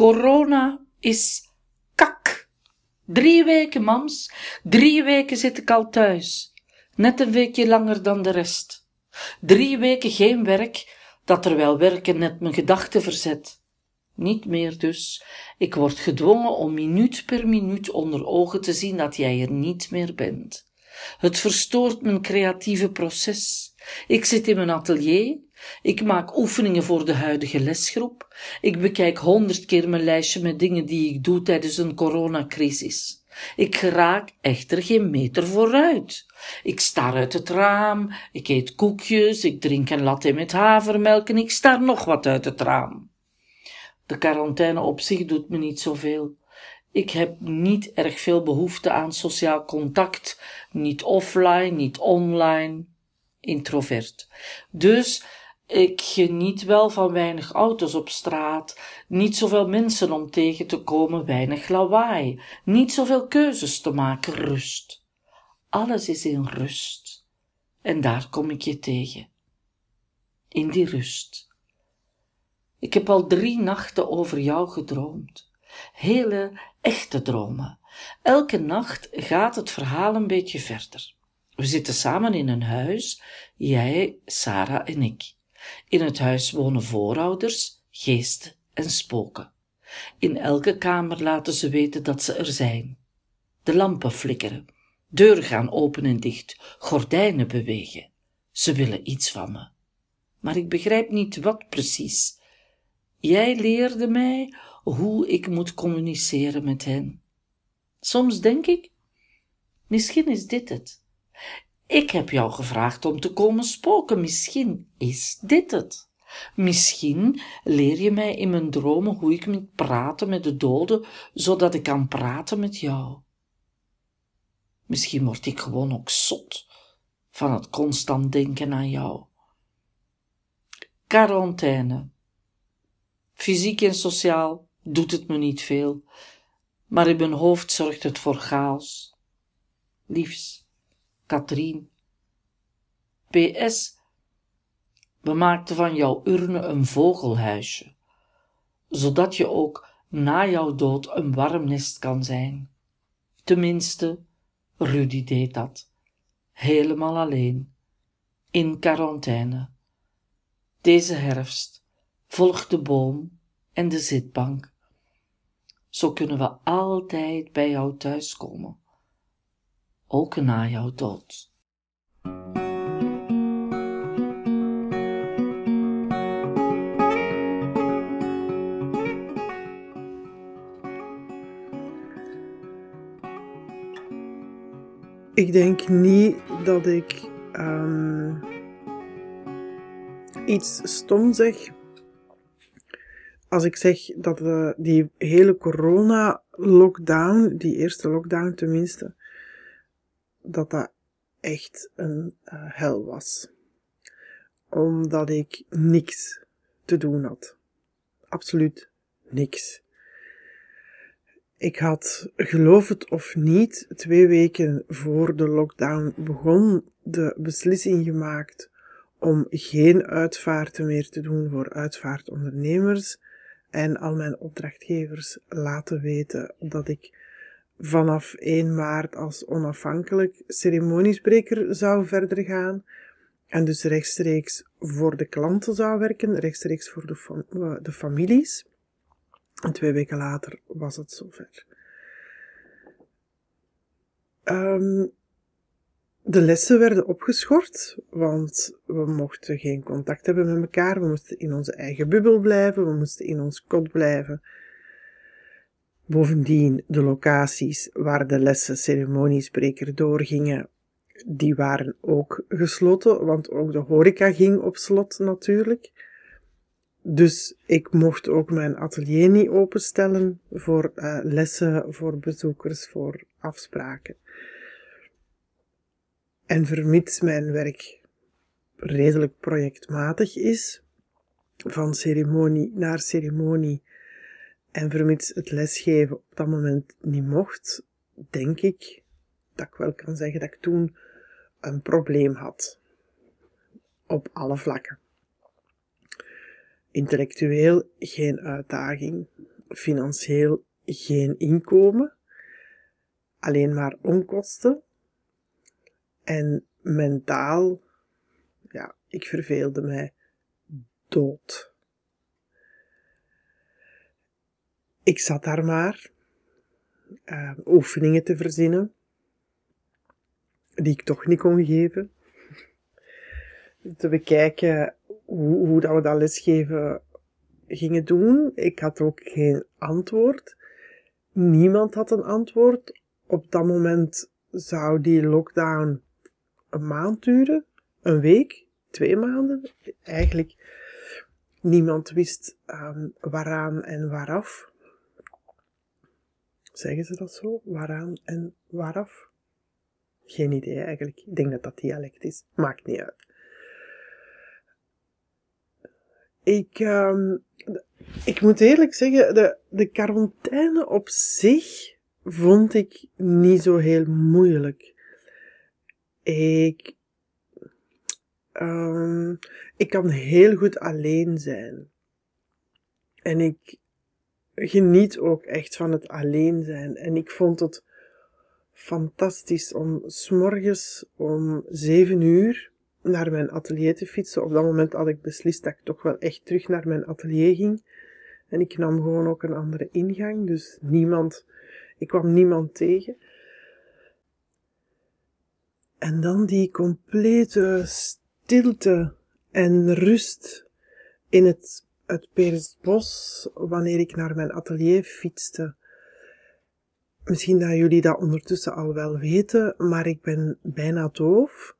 Corona is kak. Drie weken, mams. Drie weken zit ik al thuis. Net een weekje langer dan de rest. Drie weken geen werk, dat terwijl werken net mijn gedachten verzet. Niet meer dus. Ik word gedwongen om minuut per minuut onder ogen te zien dat jij er niet meer bent. Het verstoort mijn creatieve proces. Ik zit in mijn atelier, ik maak oefeningen voor de huidige lesgroep, ik bekijk honderd keer mijn lijstje met dingen die ik doe tijdens een coronacrisis. Ik geraak echter geen meter vooruit. Ik sta uit het raam, ik eet koekjes, ik drink een latte met havermelk en ik sta nog wat uit het raam. De quarantaine op zich doet me niet zoveel. Ik heb niet erg veel behoefte aan sociaal contact, niet offline, niet online, introvert. Dus ik geniet wel van weinig auto's op straat, niet zoveel mensen om tegen te komen, weinig lawaai, niet zoveel keuzes te maken, rust. Alles is in rust. En daar kom ik je tegen. In die rust. Ik heb al drie nachten over jou gedroomd. Hele, echte dromen. Elke nacht gaat het verhaal een beetje verder. We zitten samen in een huis, jij, Sarah en ik. In het huis wonen voorouders, geesten en spoken. In elke kamer laten ze weten dat ze er zijn. De lampen flikkeren, deuren gaan open en dicht, gordijnen bewegen. Ze willen iets van me. Maar ik begrijp niet wat precies. Jij leerde mij hoe ik moet communiceren met hen. Soms denk ik, misschien is dit het. Ik heb jou gevraagd om te komen spoken, misschien is dit het. Misschien leer je mij in mijn dromen hoe ik moet praten met de doden, zodat ik kan praten met jou. Misschien word ik gewoon ook zot van het constant denken aan jou. Quarantaine. Fysiek en sociaal doet het me niet veel, maar in mijn hoofd zorgt het voor chaos. Liefs, Katrien. PS. We maakten van jouw urne een vogelhuisje, zodat je ook na jouw dood een warm nest kan zijn. Tenminste, Rudy deed dat, helemaal alleen, in quarantaine. Deze herfst volgt de boom en de zitbank. Zo kunnen we altijd bij jou thuiskomen, ook na jouw dood. Ik denk niet dat ik um, iets stom zeg als ik zeg dat we die hele corona-lockdown, die eerste lockdown tenminste, dat dat echt een uh, hel was. Omdat ik niks te doen had. Absoluut niks. Ik had, geloof het of niet, twee weken voor de lockdown begon de beslissing gemaakt om geen uitvaarten meer te doen voor uitvaartondernemers en al mijn opdrachtgevers laten weten dat ik vanaf 1 maart als onafhankelijk ceremoniespreker zou verder gaan en dus rechtstreeks voor de klanten zou werken, rechtstreeks voor de, de families. En twee weken later was het zover. Um, de lessen werden opgeschort, want we mochten geen contact hebben met elkaar. We moesten in onze eigen bubbel blijven, we moesten in ons kot blijven. Bovendien, de locaties waar de lessen ceremoniespreker doorgingen, die waren ook gesloten, want ook de horeca ging op slot natuurlijk. Dus ik mocht ook mijn atelier niet openstellen voor uh, lessen, voor bezoekers, voor afspraken. En vermits mijn werk redelijk projectmatig is, van ceremonie naar ceremonie, en vermits het lesgeven op dat moment niet mocht, denk ik dat ik wel kan zeggen dat ik toen een probleem had. Op alle vlakken. Intellectueel geen uitdaging. financieel geen inkomen, alleen maar onkosten. En mentaal, ja, ik verveelde mij dood. Ik zat daar maar uh, oefeningen te verzinnen, die ik toch niet kon geven. Te bekijken hoe, hoe dat we dat lesgeven gingen doen. Ik had ook geen antwoord. Niemand had een antwoord. Op dat moment zou die lockdown een maand duren, een week, twee maanden. Eigenlijk niemand wist um, waaraan en waaraf. Zeggen ze dat zo? Waaraan en waaraf? Geen idee eigenlijk. Ik denk dat dat dialect is. Maakt niet uit. Ik, um, ik moet eerlijk zeggen, de, de quarantaine op zich vond ik niet zo heel moeilijk. Ik, um, ik kan heel goed alleen zijn. En ik geniet ook echt van het alleen zijn. En ik vond het fantastisch om s'morgens om zeven uur naar mijn atelier te fietsen. Op dat moment had ik beslist dat ik toch wel echt terug naar mijn atelier ging. En ik nam gewoon ook een andere ingang, dus niemand, ik kwam niemand tegen. En dan die complete stilte en rust in het, het Peersbos wanneer ik naar mijn atelier fietste. Misschien dat jullie dat ondertussen al wel weten, maar ik ben bijna doof.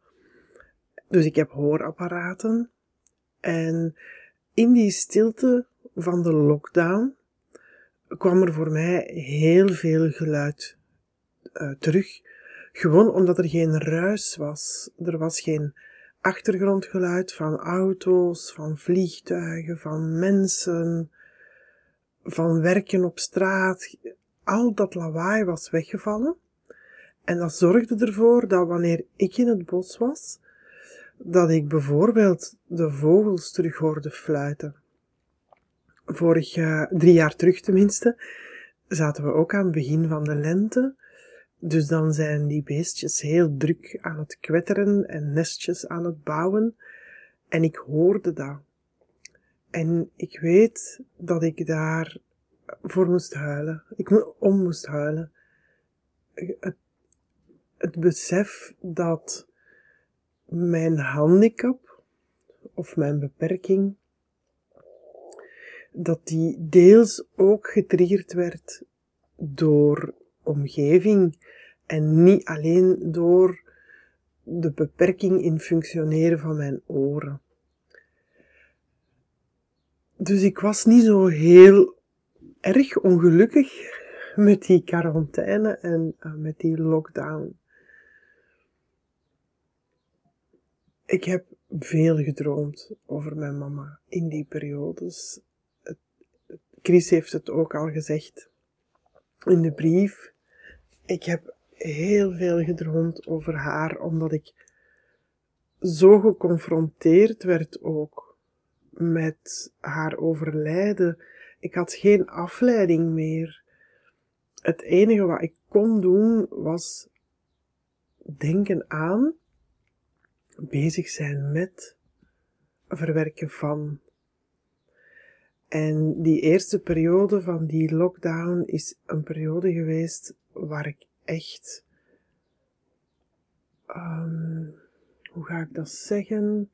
Dus ik heb hoorapparaten. En in die stilte van de lockdown kwam er voor mij heel veel geluid uh, terug. Gewoon omdat er geen ruis was. Er was geen achtergrondgeluid van auto's, van vliegtuigen, van mensen, van werken op straat. Al dat lawaai was weggevallen. En dat zorgde ervoor dat wanneer ik in het bos was, dat ik bijvoorbeeld de vogels terug hoorde fluiten. Vorig jaar, drie jaar terug tenminste, zaten we ook aan het begin van de lente. Dus dan zijn die beestjes heel druk aan het kwetteren en nestjes aan het bouwen. En ik hoorde dat. En ik weet dat ik daar voor moest huilen. Ik om moest huilen. Het, het besef dat mijn handicap of mijn beperking, dat die deels ook getriggerd werd door omgeving en niet alleen door de beperking in functioneren van mijn oren. Dus ik was niet zo heel erg ongelukkig met die quarantaine en uh, met die lockdown. Ik heb veel gedroomd over mijn mama in die periodes. Chris heeft het ook al gezegd in de brief. Ik heb heel veel gedroomd over haar, omdat ik zo geconfronteerd werd ook met haar overlijden. Ik had geen afleiding meer. Het enige wat ik kon doen was denken aan bezig zijn met verwerken van. En die eerste periode van die lockdown is een periode geweest waar ik echt, um, hoe ga ik dat zeggen?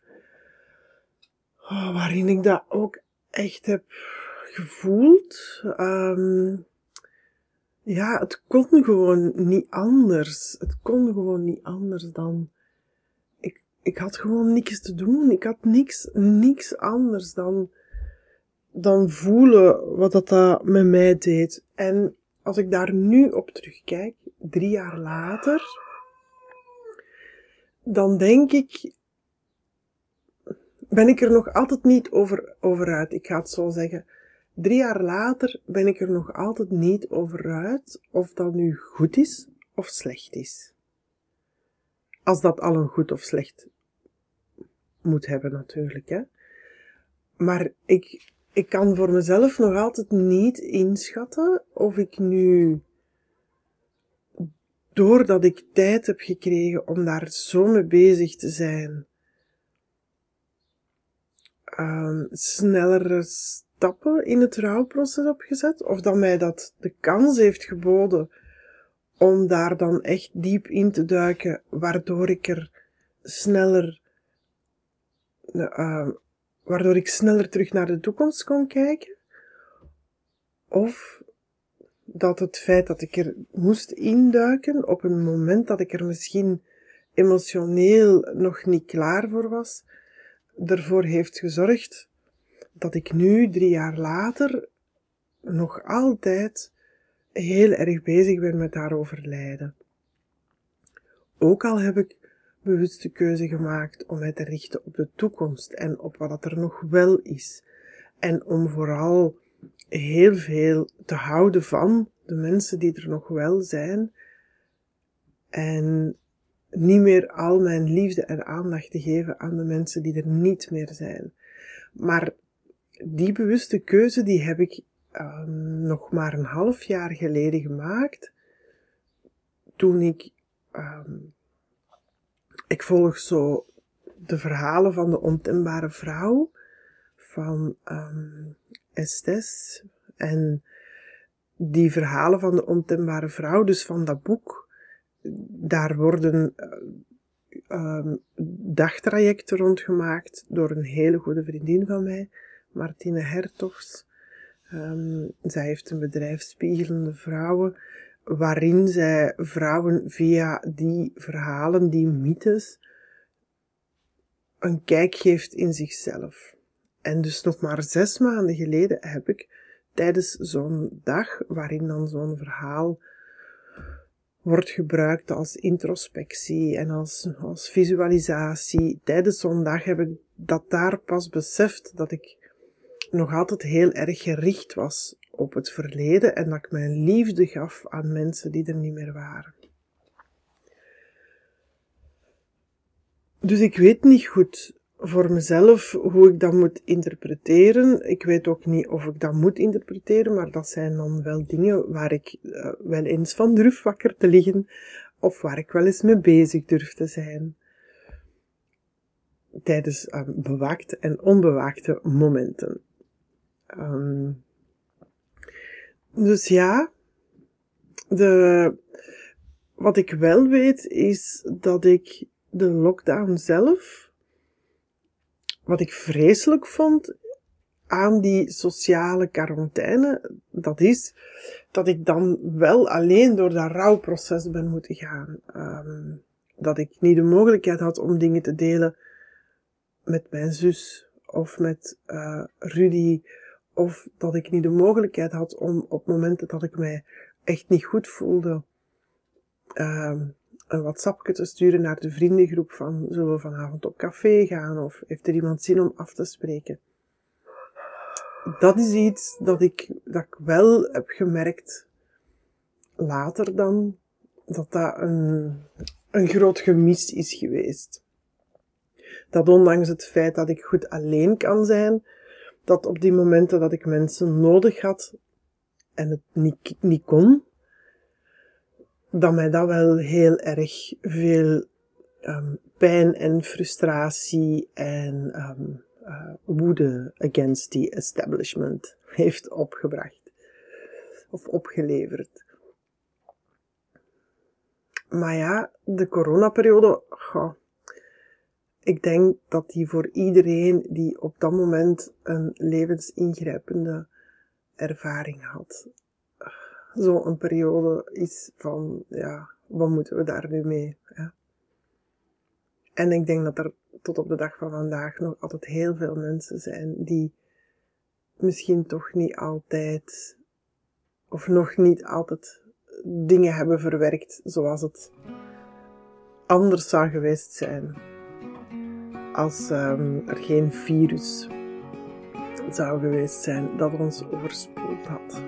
Oh, waarin ik dat ook echt heb gevoeld. Um, ja, het kon gewoon niet anders. Het kon gewoon niet anders dan ik had gewoon niks te doen. Ik had niks, niks anders dan, dan voelen wat dat, dat met mij deed. En als ik daar nu op terugkijk, drie jaar later, dan denk ik, ben ik er nog altijd niet over, over uit. Ik ga het zo zeggen. Drie jaar later ben ik er nog altijd niet over uit of dat nu goed is of slecht is. Als dat al een goed of slecht moet hebben natuurlijk. Hè. Maar ik, ik kan voor mezelf nog altijd niet inschatten of ik nu, doordat ik tijd heb gekregen om daar zo mee bezig te zijn, um, snellere stappen in het rouwproces heb gezet, of dat mij dat de kans heeft geboden om daar dan echt diep in te duiken, waardoor ik er sneller, uh, waardoor ik sneller terug naar de toekomst kon kijken. Of dat het feit dat ik er moest induiken op een moment dat ik er misschien emotioneel nog niet klaar voor was, ervoor heeft gezorgd dat ik nu, drie jaar later, nog altijd heel erg bezig ben met haar overlijden. Ook al heb ik bewuste keuze gemaakt om mij te richten op de toekomst en op wat er nog wel is. En om vooral heel veel te houden van de mensen die er nog wel zijn. En niet meer al mijn liefde en aandacht te geven aan de mensen die er niet meer zijn. Maar die bewuste keuze die heb ik um, nog maar een half jaar geleden gemaakt. Toen ik, um, ik volg zo de verhalen van de ontembare vrouw van um, Estes. En die verhalen van de ontembare vrouw, dus van dat boek, daar worden uh, dagtrajecten rondgemaakt door een hele goede vriendin van mij, Martine Hertogs. Um, zij heeft een bedrijf Spiegelende Vrouwen, waarin zij vrouwen via die verhalen, die mythes, een kijk geeft in zichzelf. En dus nog maar zes maanden geleden heb ik tijdens zo'n dag, waarin dan zo'n verhaal wordt gebruikt als introspectie en als, als visualisatie, tijdens zo'n dag heb ik dat daar pas beseft dat ik nog altijd heel erg gericht was op het verleden en dat ik mijn liefde gaf aan mensen die er niet meer waren. Dus ik weet niet goed voor mezelf hoe ik dat moet interpreteren. Ik weet ook niet of ik dat moet interpreteren, maar dat zijn dan wel dingen waar ik uh, wel eens van durf wakker te liggen of waar ik wel eens mee bezig durf te zijn. Tijdens uh, bewaakte en onbewaakte momenten. Um, dus ja, de, wat ik wel weet is dat ik de lockdown zelf, wat ik vreselijk vond aan die sociale quarantaine, dat is dat ik dan wel alleen door dat rouwproces ben moeten gaan. Um, dat ik niet de mogelijkheid had om dingen te delen met mijn zus of met uh, Rudy of dat ik niet de mogelijkheid had om op momenten dat ik mij echt niet goed voelde, um, een WhatsAppje te sturen naar de vriendengroep van zullen we vanavond op café gaan of heeft er iemand zin om af te spreken. Dat is iets dat ik, dat ik wel heb gemerkt later dan, dat dat een, een groot gemis is geweest. Dat ondanks het feit dat ik goed alleen kan zijn, dat op die momenten dat ik mensen nodig had en het niet, niet kon, dat mij dat wel heel erg veel um, pijn en frustratie en um, uh, woede against the establishment heeft opgebracht of opgeleverd. Maar ja, de coronaperiode, goh, ik denk dat die voor iedereen die op dat moment een levensingrijpende ervaring had, zo'n periode is van, ja, wat moeten we daar nu mee? Ja. En ik denk dat er tot op de dag van vandaag nog altijd heel veel mensen zijn die misschien toch niet altijd, of nog niet altijd dingen hebben verwerkt zoals het anders zou geweest zijn als um, er geen virus zou geweest zijn dat ons overspoeld had.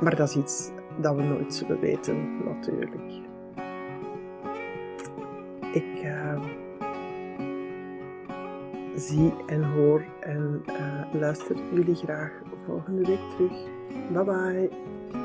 Maar dat is iets dat we nooit zullen weten, natuurlijk. Ik, uh, zie en hoor en uh, luister jullie graag volgende week terug. Bye bye.